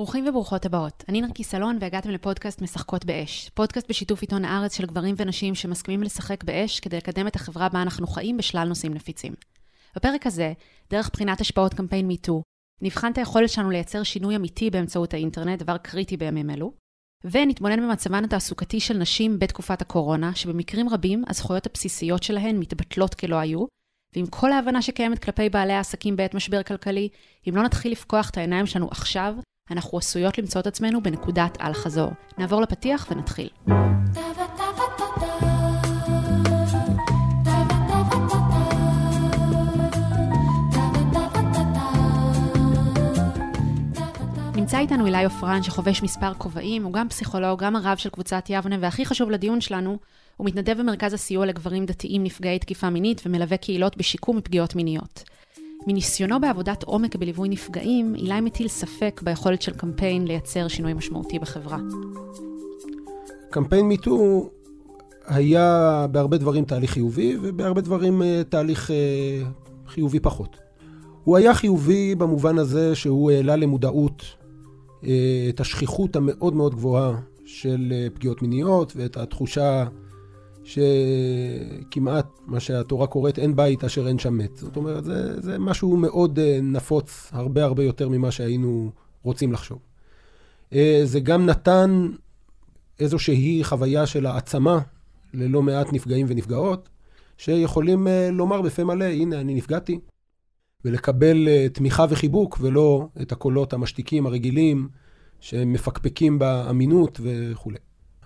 ברוכים וברוכות הבאות. אני נרקיס אלון והגעתם לפודקאסט משחקות באש. פודקאסט בשיתוף עיתון הארץ של גברים ונשים שמסכימים לשחק באש כדי לקדם את החברה בה אנחנו חיים בשלל נושאים נפיצים. בפרק הזה, דרך בחינת השפעות קמפיין מיטו, נבחן את היכולת שלנו לייצר שינוי אמיתי באמצעות האינטרנט, דבר קריטי בימים אלו, ונתבונן במצבן התעסוקתי של נשים בתקופת הקורונה, שבמקרים רבים הזכויות הבסיסיות שלהן מתבטלות כלא היו, ועם כל ההבנה שקיימת כלפי בעלי העסקים בעת משבר כלכלי, אם לא נתחיל לפקוח את העיניים שלנו עכשיו, אנחנו עשויות למצוא את עצמנו בנקודת אל-חזור. נעבור לפתיח ונתחיל. נמצא איתנו אילי עופרן שחובש מספר כובעים, הוא גם פסיכולוג, גם הרב של קבוצת יבנה, והכי חשוב לדיון שלנו, הוא מתנדב במרכז הסיוע לגברים דתיים נפגעי תקיפה מינית ומלווה קהילות בשיקום מפגיעות מיניות. מניסיונו בעבודת עומק בליווי נפגעים, אילי מטיל ספק ביכולת של קמפיין לייצר שינוי משמעותי בחברה. קמפיין מיטו היה בהרבה דברים תהליך חיובי, ובהרבה דברים אה, תהליך אה, חיובי פחות. הוא היה חיובי במובן הזה שהוא העלה למודעות אה, את השכיחות המאוד מאוד גבוהה של פגיעות מיניות ואת התחושה שכמעט, מה שהתורה קוראת, אין בית אשר אין שם מת. זאת אומרת, זה, זה משהו מאוד uh, נפוץ, הרבה הרבה יותר ממה שהיינו רוצים לחשוב. Uh, זה גם נתן איזושהי חוויה של העצמה ללא מעט נפגעים ונפגעות, שיכולים uh, לומר בפה מלא, הנה, אני נפגעתי, ולקבל תמיכה וחיבוק, ולא את הקולות המשתיקים הרגילים, שמפקפקים באמינות וכולי.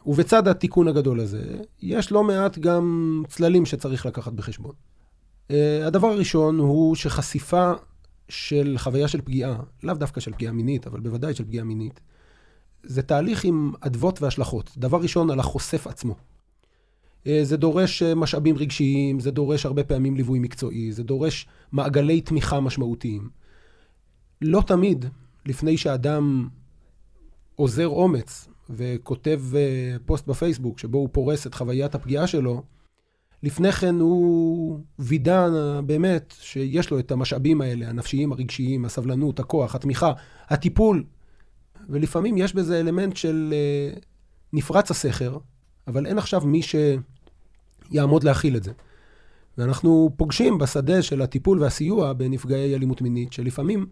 ובצד התיקון הגדול הזה, יש לא מעט גם צללים שצריך לקחת בחשבון. Uh, הדבר הראשון הוא שחשיפה של חוויה של פגיעה, לאו דווקא של פגיעה מינית, אבל בוודאי של פגיעה מינית, זה תהליך עם אדוות והשלכות. דבר ראשון, על החושף עצמו. Uh, זה דורש uh, משאבים רגשיים, זה דורש הרבה פעמים ליווי מקצועי, זה דורש מעגלי תמיכה משמעותיים. לא תמיד, לפני שאדם אוזר אומץ וכותב אה, פוסט בפייסבוק שבו הוא פורס את חוויית הפגיעה שלו, לפני כן הוא וידא באמת שיש לו את המשאבים האלה, הנפשיים, הרגשיים, הסבלנות, הכוח, התמיכה, הטיפול. ולפעמים יש בזה אלמנט של אה, נפרץ הסכר, אבל אין עכשיו מי שיעמוד להכיל את זה. ואנחנו פוגשים בשדה של הטיפול והסיוע בנפגעי אלימות מינית, שלפעמים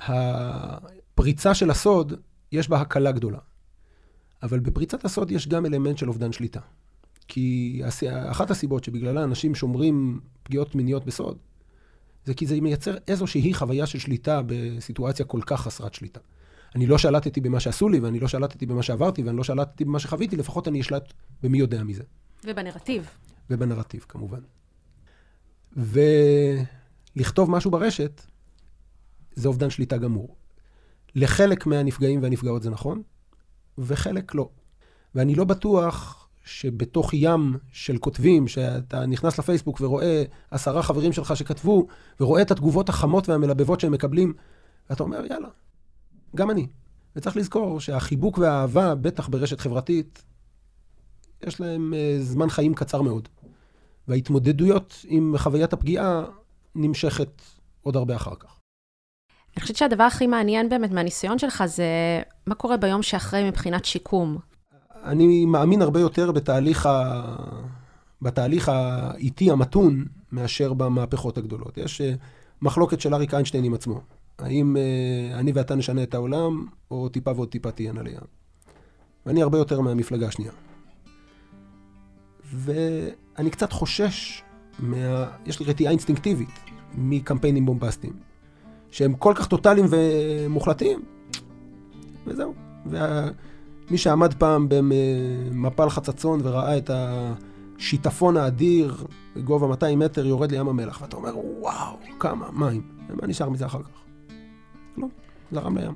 הפריצה של הסוד, יש בה הקלה גדולה. אבל בפריצת הסוד יש גם אלמנט של אובדן שליטה. כי אחת הסיבות שבגללה אנשים שומרים פגיעות מיניות בסוד, זה כי זה מייצר איזושהי חוויה של שליטה בסיטואציה כל כך חסרת שליטה. אני לא שלטתי במה שעשו לי, ואני לא שלטתי במה שעברתי, ואני לא שלטתי במה שחוויתי, לפחות אני אשלט במי יודע מזה. ובנרטיב. ובנרטיב, כמובן. ולכתוב משהו ברשת, זה אובדן שליטה גמור. לחלק מהנפגעים והנפגעות זה נכון, וחלק לא. ואני לא בטוח שבתוך ים של כותבים, שאתה נכנס לפייסבוק ורואה עשרה חברים שלך שכתבו, ורואה את התגובות החמות והמלבבות שהם מקבלים, ואתה אומר, יאללה, גם אני. וצריך לזכור שהחיבוק והאהבה, בטח ברשת חברתית, יש להם uh, זמן חיים קצר מאוד. וההתמודדויות עם חוויית הפגיעה נמשכת עוד הרבה אחר כך. אני חושבת שהדבר הכי מעניין באמת מהניסיון שלך זה מה קורה ביום שאחרי מבחינת שיקום. אני מאמין הרבה יותר בתהליך, ה... בתהליך האיטי המתון מאשר במהפכות הגדולות. יש אה, מחלוקת של אריק איינשטיין עם עצמו. האם uh, אני ואתה נשנה את העולם, או טיפה ועוד טיפה תהיינה לים. ואני הרבה יותר מהמפלגה השנייה. ואני קצת חושש, מה... יש לי רתיעה אינסטינקטיבית מקמפיינים בומבסטיים. שהם כל כך טוטאליים ומוחלטים, וזהו. ומי שעמד פעם במפל חצצון וראה את השיטפון האדיר בגובה 200 מטר יורד לים המלח, ואתה אומר, וואו, כמה מים. ומה נשאר מזה אחר כך? לא, זרם לים.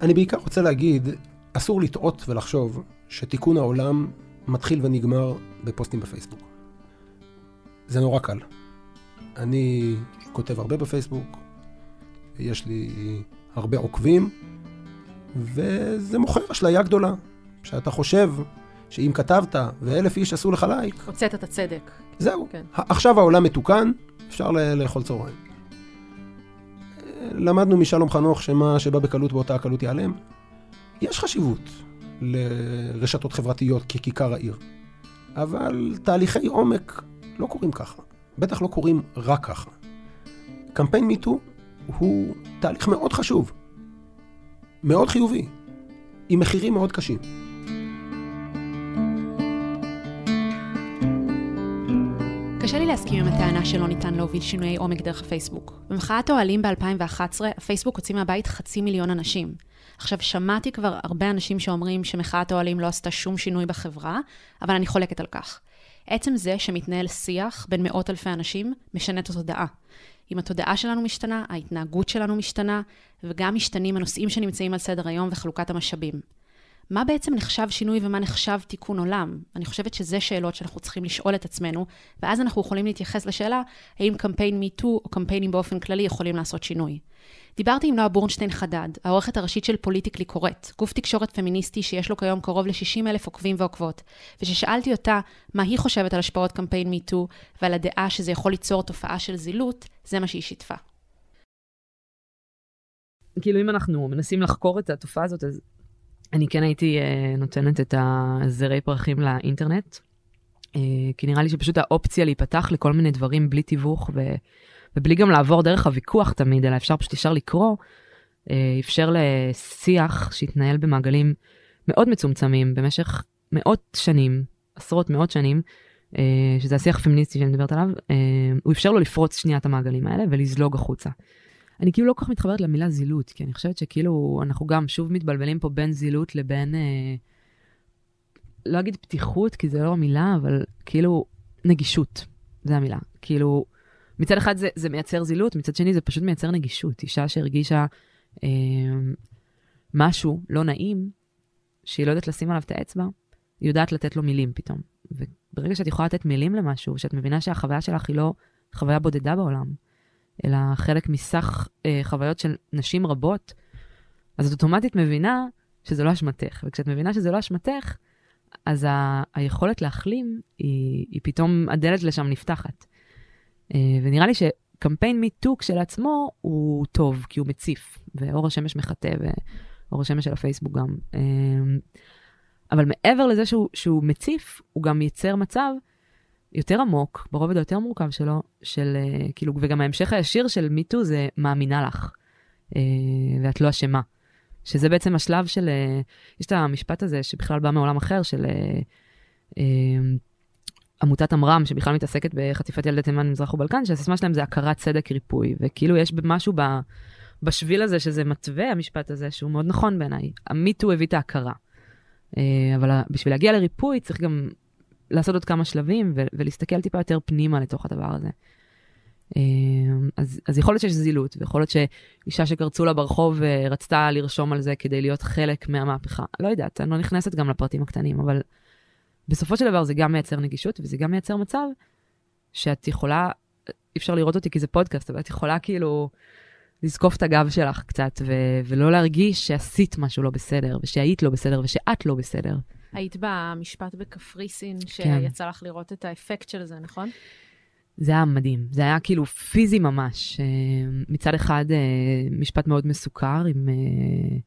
אני בעיקר רוצה להגיד, אסור לטעות ולחשוב שתיקון העולם מתחיל ונגמר בפוסטים בפייסבוק. זה נורא קל. אני כותב הרבה בפייסבוק, יש לי הרבה עוקבים, וזה מוכר אשליה גדולה, שאתה חושב שאם כתבת ואלף איש עשו לך לייק... הוצאת את הצדק. זהו. כן. עכשיו העולם מתוקן, אפשר לאכול צהריים. למדנו משלום חנוך שמה שבא בקלות באותה הקלות ייעלם. יש חשיבות לרשתות חברתיות ככיכר העיר, אבל תהליכי עומק לא קורים ככה. בטח לא קורים רק ככה. קמפיין מיטו הוא תהליך מאוד חשוב, מאוד חיובי, עם מחירים מאוד קשים. קשה לי להסכים עם הטענה שלא ניתן להוביל שינויי עומק דרך הפייסבוק. במחאת האוהלים ב-2011, הפייסבוק הוציא מהבית חצי מיליון אנשים. עכשיו, שמעתי כבר הרבה אנשים שאומרים שמחאת האוהלים לא עשתה שום שינוי בחברה, אבל אני חולקת על כך. עצם זה שמתנהל שיח בין מאות אלפי אנשים, משנה את התודעה. אם התודעה שלנו משתנה, ההתנהגות שלנו משתנה, וגם משתנים הנושאים שנמצאים על סדר היום וחלוקת המשאבים. מה בעצם נחשב שינוי ומה נחשב תיקון עולם? אני חושבת שזה שאלות שאנחנו צריכים לשאול את עצמנו, ואז אנחנו יכולים להתייחס לשאלה האם קמפיין MeToo או קמפיינים באופן כללי יכולים לעשות שינוי. דיברתי עם נועה בורנשטיין חדד, העורכת הראשית של פוליטיקלי קורט, גוף תקשורת פמיניסטי שיש לו כיום קרוב ל-60 אלף עוקבים ועוקבות, וכששאלתי אותה מה היא חושבת על השפעות קמפיין MeToo ועל הדעה שזה יכול ליצור תופעה של זילות, זה מה שהיא שיתפה. כאילו אם אנחנו מנסים לחקור את התופעה הזאת, אז אני כן הייתי uh, נותנת את הזרי פרחים לאינטרנט, uh, כי נראה לי שפשוט האופציה להיפתח לכל מיני דברים בלי תיווך ו, ובלי גם לעבור דרך הוויכוח תמיד, אלא אפשר פשוט ישר לקרוא, uh, אפשר לשיח שהתנהל במעגלים מאוד מצומצמים במשך מאות שנים, עשרות מאות שנים, uh, שזה השיח הפמיניסטי שאני מדברת עליו, uh, הוא אפשר לו לפרוץ שנייה את המעגלים האלה ולזלוג החוצה. אני כאילו לא כל כך מתחברת למילה זילות, כי אני חושבת שכאילו אנחנו גם שוב מתבלבלים פה בין זילות לבין, אה, לא אגיד פתיחות, כי זה לא המילה, אבל כאילו נגישות, זה המילה. כאילו, מצד אחד זה, זה מייצר זילות, מצד שני זה פשוט מייצר נגישות. אישה שהרגישה אה, משהו לא נעים, שהיא לא יודעת לשים עליו את האצבע, היא יודעת לתת לו מילים פתאום. וברגע שאת יכולה לתת מילים למשהו, שאת מבינה שהחוויה שלך היא לא חוויה בודדה בעולם, אלא חלק מסך אה, חוויות של נשים רבות, אז את אוטומטית מבינה שזה לא אשמתך. וכשאת מבינה שזה לא אשמתך, אז ה- היכולת להחלים, היא, היא פתאום, הדלת לשם נפתחת. אה, ונראה לי שקמפיין מיטו כשלעצמו הוא טוב, כי הוא מציף, ואור השמש מחטא, ואור השמש של הפייסבוק גם. אה, אבל מעבר לזה שהוא, שהוא מציף, הוא גם ייצר מצב יותר עמוק, ברובד היותר מורכב שלו, של uh, כאילו, וגם ההמשך הישיר של מיטו זה מאמינה לך, uh, ואת לא אשמה. שזה בעצם השלב של, uh, יש את המשפט הזה שבכלל בא מעולם אחר, של עמותת עמרם, שבכלל מתעסקת בחטיפת ילדי תימן, מזרח ובלקן, שהסיסמה שלהם זה הכרת צדק ריפוי, וכאילו יש משהו ב, בשביל הזה שזה מתווה, המשפט הזה, שהוא מאוד נכון בעיניי. המיטו הביא את ההכרה. אבל בשביל להגיע לריפוי צריך גם לעשות עוד כמה שלבים ו- ולהסתכל טיפה יותר פנימה לתוך הדבר הזה. אמ, אז, אז יכול להיות שיש זילות, ויכול להיות שאישה שקרצו לה ברחוב אה, רצתה לרשום על זה כדי להיות חלק מהמהפכה. לא יודעת, אני לא נכנסת גם לפרטים הקטנים, אבל בסופו של דבר זה גם מייצר נגישות, וזה גם מייצר מצב שאת יכולה, אי אפשר לראות אותי כי זה פודקאסט, אבל את יכולה כאילו לזקוף את הגב שלך קצת, ו- ולא להרגיש שעשית משהו לא בסדר, ושהיית לא בסדר, ושאת לא בסדר. היית במשפט בקפריסין, כן. שיצא לך לראות את האפקט של זה, נכון? זה היה מדהים, זה היה כאילו פיזי ממש. אה, מצד אחד, אה, משפט מאוד מסוכר, עם... אה,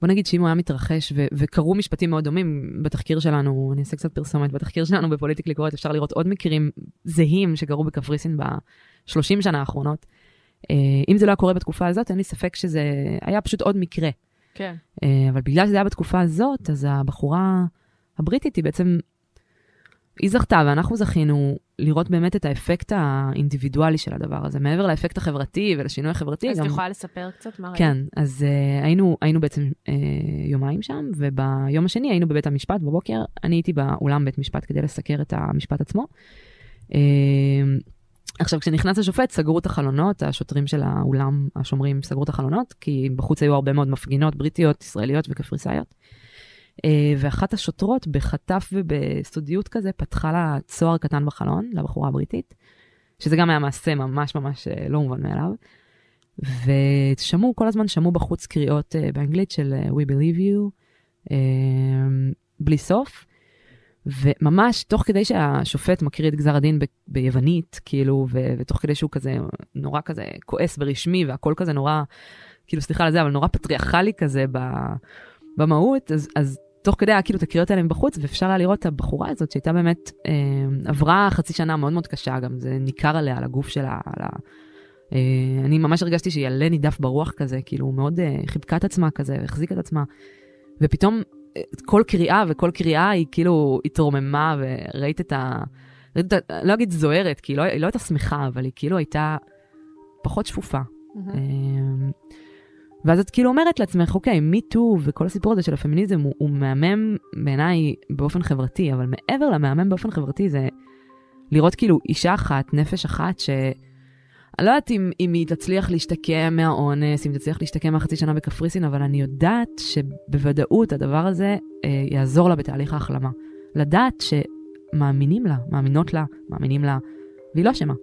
בוא נגיד שאם הוא היה מתרחש, ו- וקרו משפטים מאוד דומים בתחקיר שלנו, אני אעשה קצת פרסומת, בתחקיר שלנו בפוליטיקלי קורט אפשר לראות עוד מקרים זהים שקרו בקפריסין ב-30 שנה האחרונות. אם זה לא היה קורה בתקופה הזאת, אין לי ספק שזה היה פשוט עוד מקרה. כן. אבל בגלל שזה היה בתקופה הזאת, אז הבחורה הבריטית היא בעצם היא זכתה ואנחנו זכינו לראות באמת את האפקט האינדיבידואלי של הדבר הזה, מעבר לאפקט החברתי ולשינוי החברתי. אז גם... את יכולה לספר קצת מה ראית? כן, אז uh, היינו, היינו בעצם uh, יומיים שם, וביום השני היינו בבית המשפט בבוקר, אני הייתי באולם בית משפט כדי לסקר את המשפט עצמו. Uh, עכשיו, כשנכנס השופט, סגרו את החלונות, השוטרים של האולם, השומרים, סגרו את החלונות, כי בחוץ היו הרבה מאוד מפגינות בריטיות, ישראליות וקפריסאיות. אה, ואחת השוטרות בחטף ובסודיות כזה פתחה לה צוהר קטן בחלון, לבחורה הבריטית, שזה גם היה מעשה ממש ממש אה, לא מובן מאליו. ושמעו, כל הזמן שמעו בחוץ קריאות אה, באנגלית של We Believe You, בלי סוף. וממש תוך כדי שהשופט מקריא את גזר הדין ב- ביוונית, כאילו, ו- ותוך כדי שהוא כזה נורא כזה כועס ורשמי והכל כזה נורא, כאילו סליחה על זה, אבל נורא פטריארכלי כזה ב- במהות, אז, אז תוך כדי היה כאילו את הקריאות האלה מבחוץ, ואפשר היה לראות את הבחורה הזאת שהייתה באמת, אה, עברה חצי שנה מאוד מאוד קשה, גם זה ניכר עליה, על הגוף שלה, על ה... אה, אני ממש הרגשתי שהיא עלה נידף ברוח כזה, כאילו מאוד אה, חיבקה את עצמה כזה, החזיקה את עצמה, ופתאום כל קריאה וכל קריאה היא כאילו התרוממה, וראית את ה... ראית. לא אגיד זוהרת, כי היא לא, היא לא הייתה שמחה, אבל היא כאילו הייתה פחות שפופה. אמ, ואז את כאילו אומרת לעצמך, אוקיי, מי טו וכל הסיפור הזה של הפמיניזם הוא, הוא מהמם בעיניי באופן חברתי, אבל מעבר למהמם באופן חברתי זה לראות כאילו אישה אחת, נפש אחת, ש... אני לא יודעת אם, אם היא תצליח להשתקם מהאונס, אם תצליח להשתקם מהחצי שנה בקפריסין, אבל אני יודעת שבוודאות הדבר הזה אה, יעזור לה בתהליך ההחלמה. לדעת שמאמינים לה, מאמינות לה, מאמינים לה, והיא לא אשמה.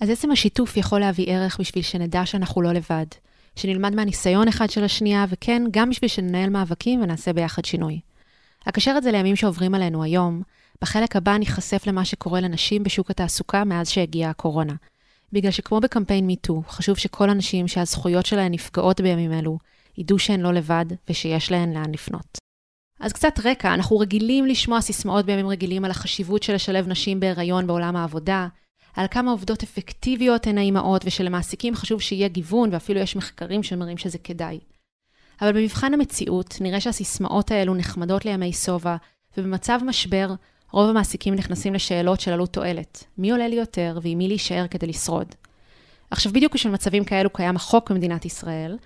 אז עצם השיתוף יכול להביא ערך בשביל שנדע שאנחנו לא לבד, שנלמד מהניסיון אחד של השנייה, וכן, גם בשביל שננהל מאבקים ונעשה ביחד שינוי. אקשר את זה לימים שעוברים עלינו היום, בחלק הבא ניחשף למה שקורה לנשים בשוק התעסוקה מאז שהגיעה הקורונה. בגלל שכמו בקמפיין MeToo, חשוב שכל הנשים שהזכויות שלהן נפגעות בימים אלו, ידעו שהן לא לבד ושיש להן לאן לפנות. אז קצת רקע, אנחנו רגילים לשמוע סיסמאות בימים רגילים על החשיבות של לשלב נשים בהיריון בעולם העבודה, על כמה עובדות אפקטיביות הן האימהות ושלמעסיקים חשוב שיהיה גיוון ואפילו יש מחקרים שמראים שזה כדאי. אבל במבחן המציאות נראה שהסיסמאות האלו נחמדות לימי שובע, ובמצב משבר רוב המעסיקים נכנסים לשאלות של עלות תועלת. מי עולה לי יותר ועם מי להישאר כדי לשרוד? עכשיו, בדיוק בשביל מצבים כאלו קיים החוק במדינת ישראל,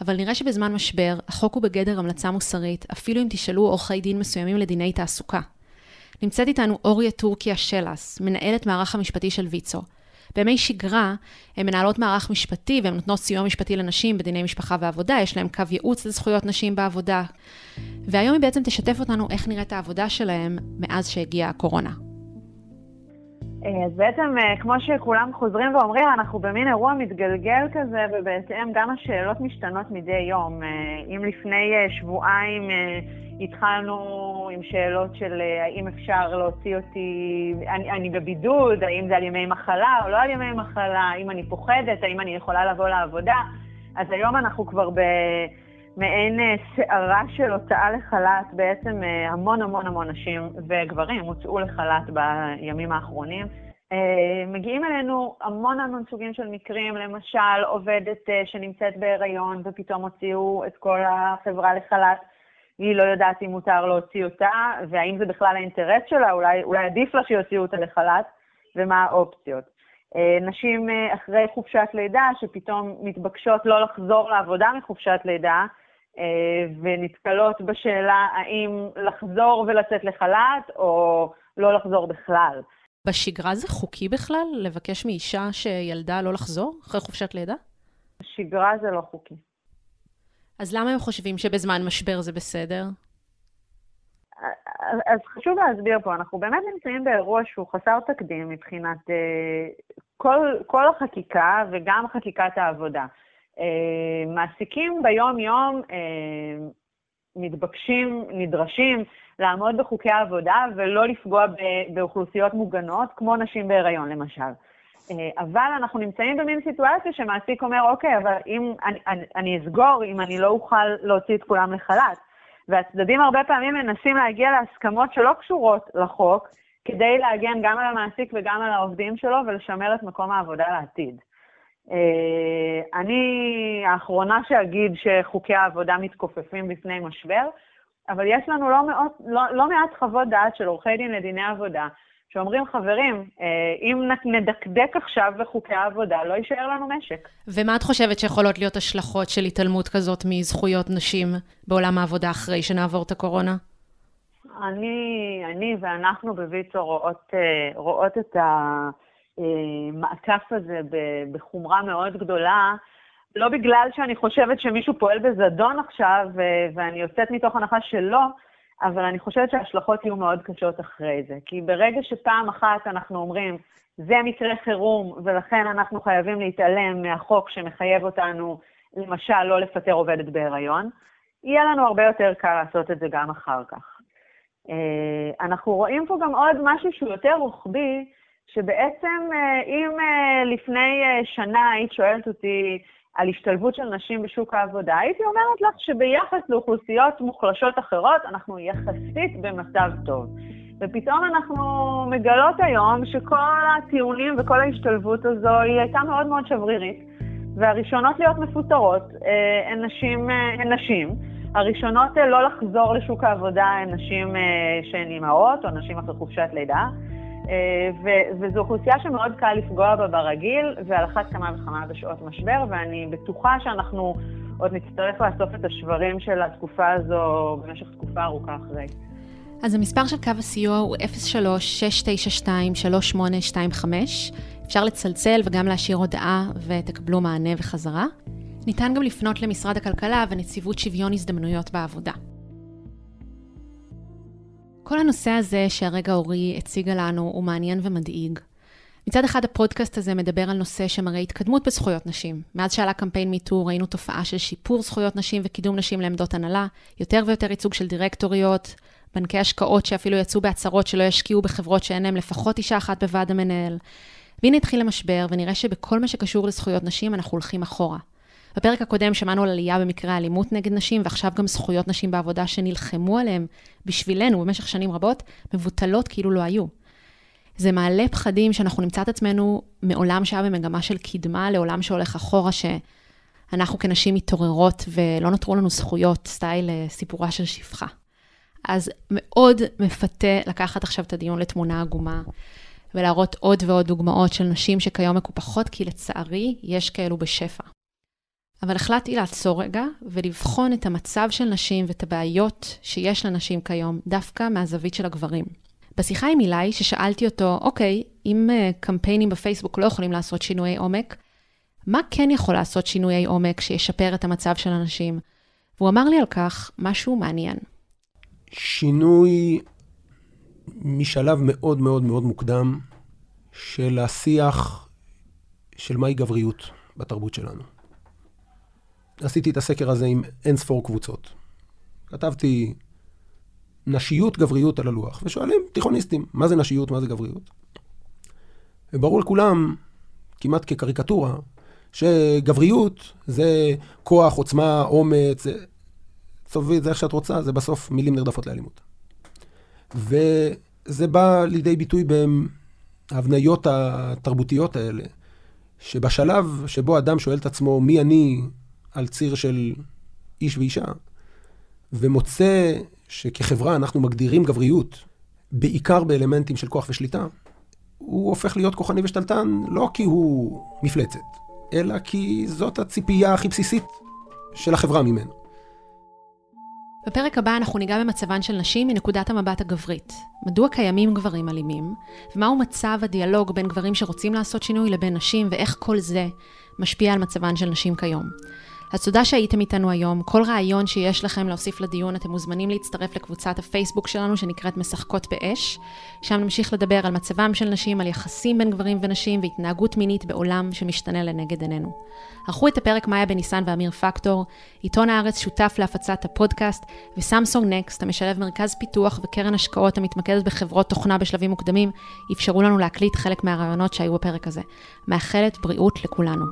אבל נראה שבזמן משבר החוק הוא בגדר המלצה מוסרית, אפילו אם תשאלו עורכי דין מסוימים לדיני תעסוקה. נמצאת איתנו אוריה טורקיה שלס, מנהלת מערך המשפטי של ויצו. בימי שגרה, הן מנהלות מערך משפטי והן נותנות סיוע משפטי לנשים בדיני משפחה ועבודה, יש להן קו ייעוץ לזכויות נשים בעבודה. והיום היא בעצם תשתף אותנו איך נראית העבודה שלהם מאז שהגיעה הקורונה. אז בעצם, כמו שכולם חוזרים ואומרים, אנחנו במין אירוע מתגלגל כזה, ובהתאם גם השאלות משתנות מדי יום. אם לפני שבועיים התחלנו עם שאלות של האם אפשר להוציא אותי, אני, אני בבידוד, האם זה על ימי מחלה או לא על ימי מחלה, האם אני פוחדת, האם אני יכולה לבוא לעבודה. אז היום אנחנו כבר במעין סערה של הוצאה לחל"ת, בעצם המון המון המון נשים וגברים הוצאו לחל"ת בימים האחרונים. מגיעים אלינו המון המון סוגים של מקרים, למשל עובדת שנמצאת בהיריון ופתאום הוציאו את כל החברה לחל"ת. היא לא יודעת אם מותר להוציא אותה, והאם זה בכלל האינטרס שלה, אולי, אולי עדיף לה שיוציאו אותה לחל"ת, ומה האופציות. נשים אחרי חופשת לידה, שפתאום מתבקשות לא לחזור לעבודה מחופשת לידה, ונתקלות בשאלה האם לחזור ולצאת לחל"ת, או לא לחזור בכלל. בשגרה זה חוקי בכלל לבקש מאישה שילדה לא לחזור אחרי חופשת לידה? בשגרה זה לא חוקי. אז למה הם חושבים שבזמן משבר זה בסדר? אז חשוב להסביר פה, אנחנו באמת נמצאים באירוע שהוא חסר תקדים מבחינת כל, כל החקיקה וגם חקיקת העבודה. מעסיקים ביום-יום מתבקשים, נדרשים, לעמוד בחוקי העבודה ולא לפגוע באוכלוסיות מוגנות, כמו נשים בהיריון למשל. אבל אנחנו נמצאים במין סיטואציה שמעסיק אומר, אוקיי, אבל אם אני, אני, אני אסגור, אם אני לא אוכל להוציא את כולם לחל"ת. והצדדים הרבה פעמים מנסים להגיע להסכמות שלא קשורות לחוק, כדי להגן גם על המעסיק וגם על העובדים שלו ולשמר את מקום העבודה לעתיד. אני האחרונה שאגיד שחוקי העבודה מתכופפים בפני משבר, אבל יש לנו לא, מאות, לא, לא מעט חוות דעת של עורכי דין לדיני עבודה, שאומרים, חברים, אם נדקדק עכשיו בחוקי העבודה, לא יישאר לנו משק. ומה את חושבת שיכולות להיות השלכות של התעלמות כזאת מזכויות נשים בעולם העבודה אחרי שנעבור את הקורונה? אני, אני ואנחנו בוויצו רואות, רואות את המעקף הזה בחומרה מאוד גדולה, לא בגלל שאני חושבת שמישהו פועל בזדון עכשיו, ואני יוצאת מתוך הנחה שלא, אבל אני חושבת שההשלכות יהיו מאוד קשות אחרי זה. כי ברגע שפעם אחת אנחנו אומרים, זה מקרה חירום, ולכן אנחנו חייבים להתעלם מהחוק שמחייב אותנו, למשל, לא לפטר עובדת בהיריון, יהיה לנו הרבה יותר קל לעשות את זה גם אחר כך. אה, אנחנו רואים פה גם עוד משהו שהוא יותר רוחבי, שבעצם אה, אם אה, לפני שנה היית שואלת אותי על השתלבות של נשים בשוק העבודה, הייתי אומרת לך שביחס לאוכלוסיות מוחלשות אחרות, אנחנו יחסית במצב טוב. ופתאום אנחנו מגלות היום שכל הטיעונים וכל ההשתלבות הזו היא הייתה מאוד מאוד שברירית, והראשונות להיות מפוטרות הן נשים, הן נשים. הראשונות אה, לא לחזור לשוק העבודה הן נשים אה, שהן אימהות או נשים אחרי חופשת לידה, אה, וזו אוכלוסייה שמאוד קל לפגוע בה ברגיל, ועל אחת כמה וכמה בשעות משבר, ואני בטוחה שאנחנו עוד נצטרך לאסוף את השברים של התקופה הזו במשך תקופה ארוכה אחרי. אז המספר של קו הסיוע הוא 03-692-3825. אפשר לצלצל וגם להשאיר הודעה ותקבלו מענה וחזרה. ניתן גם לפנות למשרד הכלכלה ונציבות שוויון הזדמנויות בעבודה. כל הנושא הזה שהרגע אורי הציגה לנו הוא מעניין ומדאיג. מצד אחד הפודקאסט הזה מדבר על נושא שמראה התקדמות בזכויות נשים. מאז שעלה קמפיין מיטו ראינו תופעה של שיפור זכויות נשים וקידום נשים לעמדות הנהלה, יותר ויותר ייצוג של דירקטוריות, בנקי השקעות שאפילו יצאו בהצהרות שלא ישקיעו בחברות שאין להם לפחות אישה אחת בוועד המנהל. והנה התחיל המשבר, ונראה שבכל מה שקשור לזכויות נשים אנחנו הולכים אחורה. בפרק הקודם שמענו על עלייה במקרי האלימות נגד נשים, ועכשיו גם זכויות נשים בעבודה שנלחמו עליהן בשבילנו במשך שנים רבות, מבוטלות כאילו לא היו. זה מעלה פחדים שאנחנו נמצא את עצמנו מעולם שהיה במגמה של קדמה לעולם שהולך אחורה, שאנחנו כנשים מתעוררות ולא נותרו לנו זכויות, סטייל אה, סיפורה של שפחה. אז מאוד מפתה לקחת עכשיו את הדיון לתמונה עגומה, ולהראות עוד ועוד דוגמאות של נשים שכיום מקופחות, כי לצערי יש כאלו בשפע. אבל החלטתי לעצור רגע ולבחון את המצב של נשים ואת הבעיות שיש לנשים כיום, דווקא מהזווית של הגברים. בשיחה עם אילי, ששאלתי אותו, אוקיי, אם uh, קמפיינים בפייסבוק לא יכולים לעשות שינויי עומק, מה כן יכול לעשות שינויי עומק שישפר את המצב של הנשים? והוא אמר לי על כך משהו מעניין. שינוי משלב מאוד מאוד מאוד מוקדם של השיח של מהי גבריות בתרבות שלנו. עשיתי את הסקר הזה עם אין ספור קבוצות. כתבתי נשיות, גבריות על הלוח, ושואלים תיכוניסטים, מה זה נשיות, מה זה גבריות? וברור לכולם, כמעט כקריקטורה, שגבריות זה כוח, עוצמה, אומץ, תסובבי את זה איך שאת רוצה, זה בסוף מילים נרדפות לאלימות. וזה בא לידי ביטוי בהבניות התרבותיות האלה, שבשלב שבו אדם שואל את עצמו מי אני על ציר של איש ואישה, ומוצא שכחברה אנחנו מגדירים גבריות, בעיקר באלמנטים של כוח ושליטה, הוא הופך להיות כוחני ושתלטן לא כי הוא מפלצת, אלא כי זאת הציפייה הכי בסיסית של החברה ממנו. בפרק הבא אנחנו ניגע במצבן של נשים מנקודת המבט הגברית. מדוע קיימים גברים אלימים, ומהו מצב הדיאלוג בין גברים שרוצים לעשות שינוי לבין נשים, ואיך כל זה משפיע על מצבן של נשים כיום. אז תודה שהייתם איתנו היום. כל רעיון שיש לכם להוסיף לדיון, אתם מוזמנים להצטרף לקבוצת הפייסבוק שלנו שנקראת משחקות באש. שם נמשיך לדבר על מצבם של נשים, על יחסים בין גברים ונשים והתנהגות מינית בעולם שמשתנה לנגד עינינו. ערכו את הפרק מאיה בניסן ואמיר פקטור, עיתון הארץ שותף להפצת הפודקאסט, וסמסונג נקסט, המשלב מרכז פיתוח וקרן השקעות המתמקדת בחברות תוכנה בשלבים מוקדמים, אפשרו לנו להקליט חלק מהרעיונות שהיו בפרק הזה. מאחלת בריאות לכולנו.